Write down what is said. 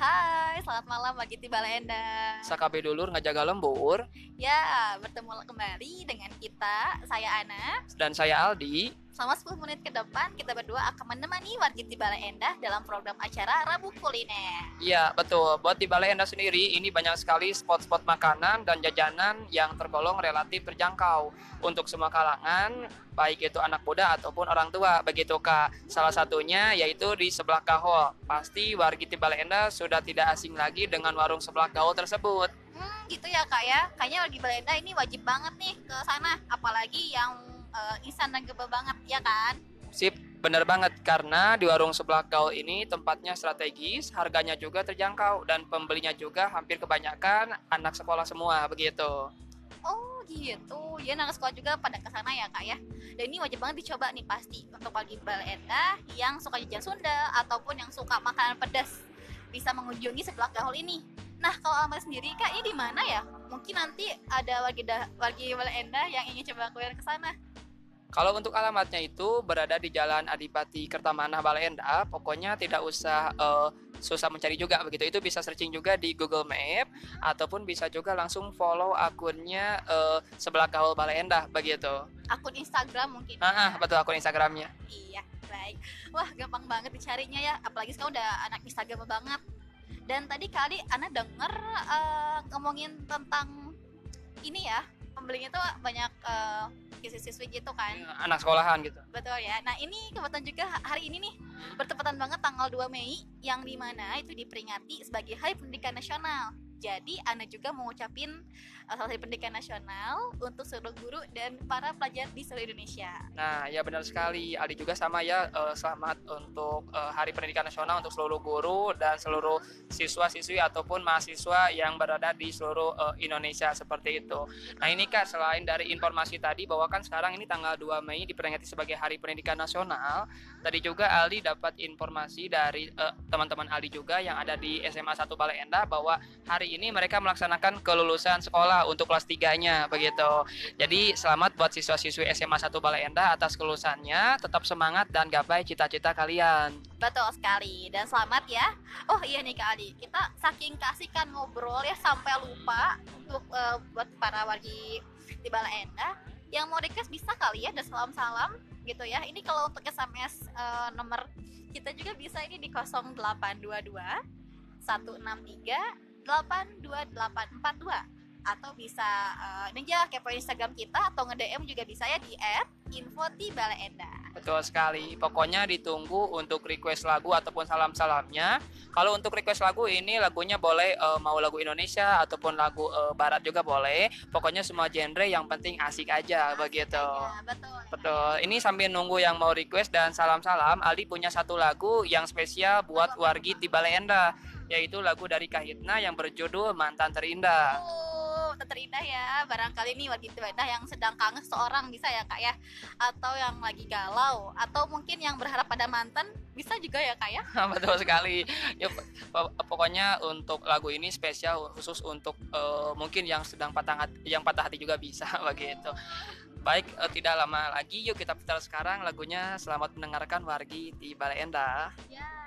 Hai, selamat malam bagi Tiba Lenda. Sakabe dulur ngajaga lembur Ya, bertemu kembali dengan kita, saya Ana. dan saya Aldi. Selama 10 menit ke depan, kita berdua akan menemani warga Tiba Lenda dalam program acara Rabu Kuliner. Iya betul. Buat di Balai Endah sendiri ini banyak sekali spot-spot makanan dan jajanan yang tergolong relatif terjangkau untuk semua kalangan, baik itu anak muda ataupun orang tua. Begitu kak. Salah satunya yaitu di sebelah Kahol. Pasti warga di Balai Endah sudah tidak asing lagi dengan warung sebelah Kahol tersebut. Hmm, gitu ya kak ya. Kayaknya warga Balenda ini wajib banget nih ke sana. Apalagi yang instan dan gebel banget, ya kan? Sip, bener banget karena di warung sebelah Kahol ini tempatnya strategis, harganya juga terjangkau dan pembelinya juga hampir kebanyakan anak sekolah semua begitu. Oh gitu, ya anak sekolah juga pada ke sana ya kak ya. Dan ini wajib banget dicoba nih pasti untuk pagi Balenda yang suka jajan Sunda ataupun yang suka makanan pedas bisa mengunjungi sebelah Gahol ini. Nah kalau Amal sendiri kak ini di mana ya? Mungkin nanti ada warga warga Balenda yang ingin coba kuliner ke sana. Kalau untuk alamatnya itu berada di Jalan Adipati Kertamanah Baleendah, pokoknya tidak usah eh, susah mencari juga begitu. Itu bisa searching juga di Google Map ataupun bisa juga langsung follow akunnya eh, sebelah Kahul Baleendah begitu. Akun Instagram mungkin. Ah, ah, betul akun Instagramnya. Iya, baik. Wah, gampang banget dicarinya ya. Apalagi sekarang udah anak Instagram banget. Dan tadi kali Ana denger eh, ngomongin tentang ini ya, pembelinya tuh banyak eh, siswi-siswi gitu kan. Anak sekolahan gitu. Betul ya. Nah, ini kebetulan juga hari ini nih bertepatan banget tanggal 2 Mei yang di mana itu diperingati sebagai Hari Pendidikan Nasional. Jadi, Ana juga mau ngucapin satu pendidikan nasional untuk seluruh guru dan para pelajar di seluruh Indonesia. Nah, ya benar sekali. Aldi juga sama ya. eh, selamat untuk eh, Hari Pendidikan Nasional untuk seluruh guru dan seluruh siswa-siswi ataupun mahasiswa yang berada di seluruh eh, Indonesia seperti itu. Nah, ini Kak, selain dari informasi tadi bahwa kan sekarang ini tanggal 2 Mei diperingati sebagai Hari Pendidikan Nasional, tadi juga Aldi dapat informasi dari eh, teman-teman Aldi juga yang ada di SMA 1 Balai Endah bahwa hari ini mereka melaksanakan kelulusan sekolah untuk kelas 3-nya begitu. Jadi selamat buat siswa-siswi SMA 1 Balai Endah atas kelulusannya, tetap semangat dan gapai cita-cita kalian. Betul sekali dan selamat ya. Oh iya nih Kak Ali, kita saking kasihkan ngobrol ya sampai lupa untuk eh, buat para wargi di Bala Endah yang mau request bisa kali ya dan salam-salam gitu ya. Ini kalau untuk SMS eh, nomor kita juga bisa ini di 0822 163 82842 atau bisa eh, ini aja kepo Instagram kita atau nge-DM juga bisa ya di @infotibalaenda. Betul sekali. Pokoknya ditunggu untuk request lagu ataupun salam-salamnya. Kalau untuk request lagu ini lagunya boleh eh, mau lagu Indonesia ataupun lagu eh, barat juga boleh. Pokoknya semua genre yang penting asik aja begitu. Ya, betul. Betul. Ini sambil nunggu yang mau request dan salam-salam, Aldi punya satu lagu yang spesial buat wargi Endah, yaitu lagu dari Kahitna yang berjudul Mantan Terindah. Oh, terindah ya. Barangkali nih warga Tibadah yang sedang kangen seorang bisa ya kak ya, atau yang lagi galau, atau mungkin yang berharap pada mantan bisa juga ya kak ya. Betul sekali. Ya, po- pokoknya untuk lagu ini spesial khusus untuk eh, mungkin yang sedang patah hati, yang patah hati juga bisa begitu. Baik, eh, tidak lama lagi yuk kita putar sekarang lagunya Selamat mendengarkan wargi di Balai Endah. Ya.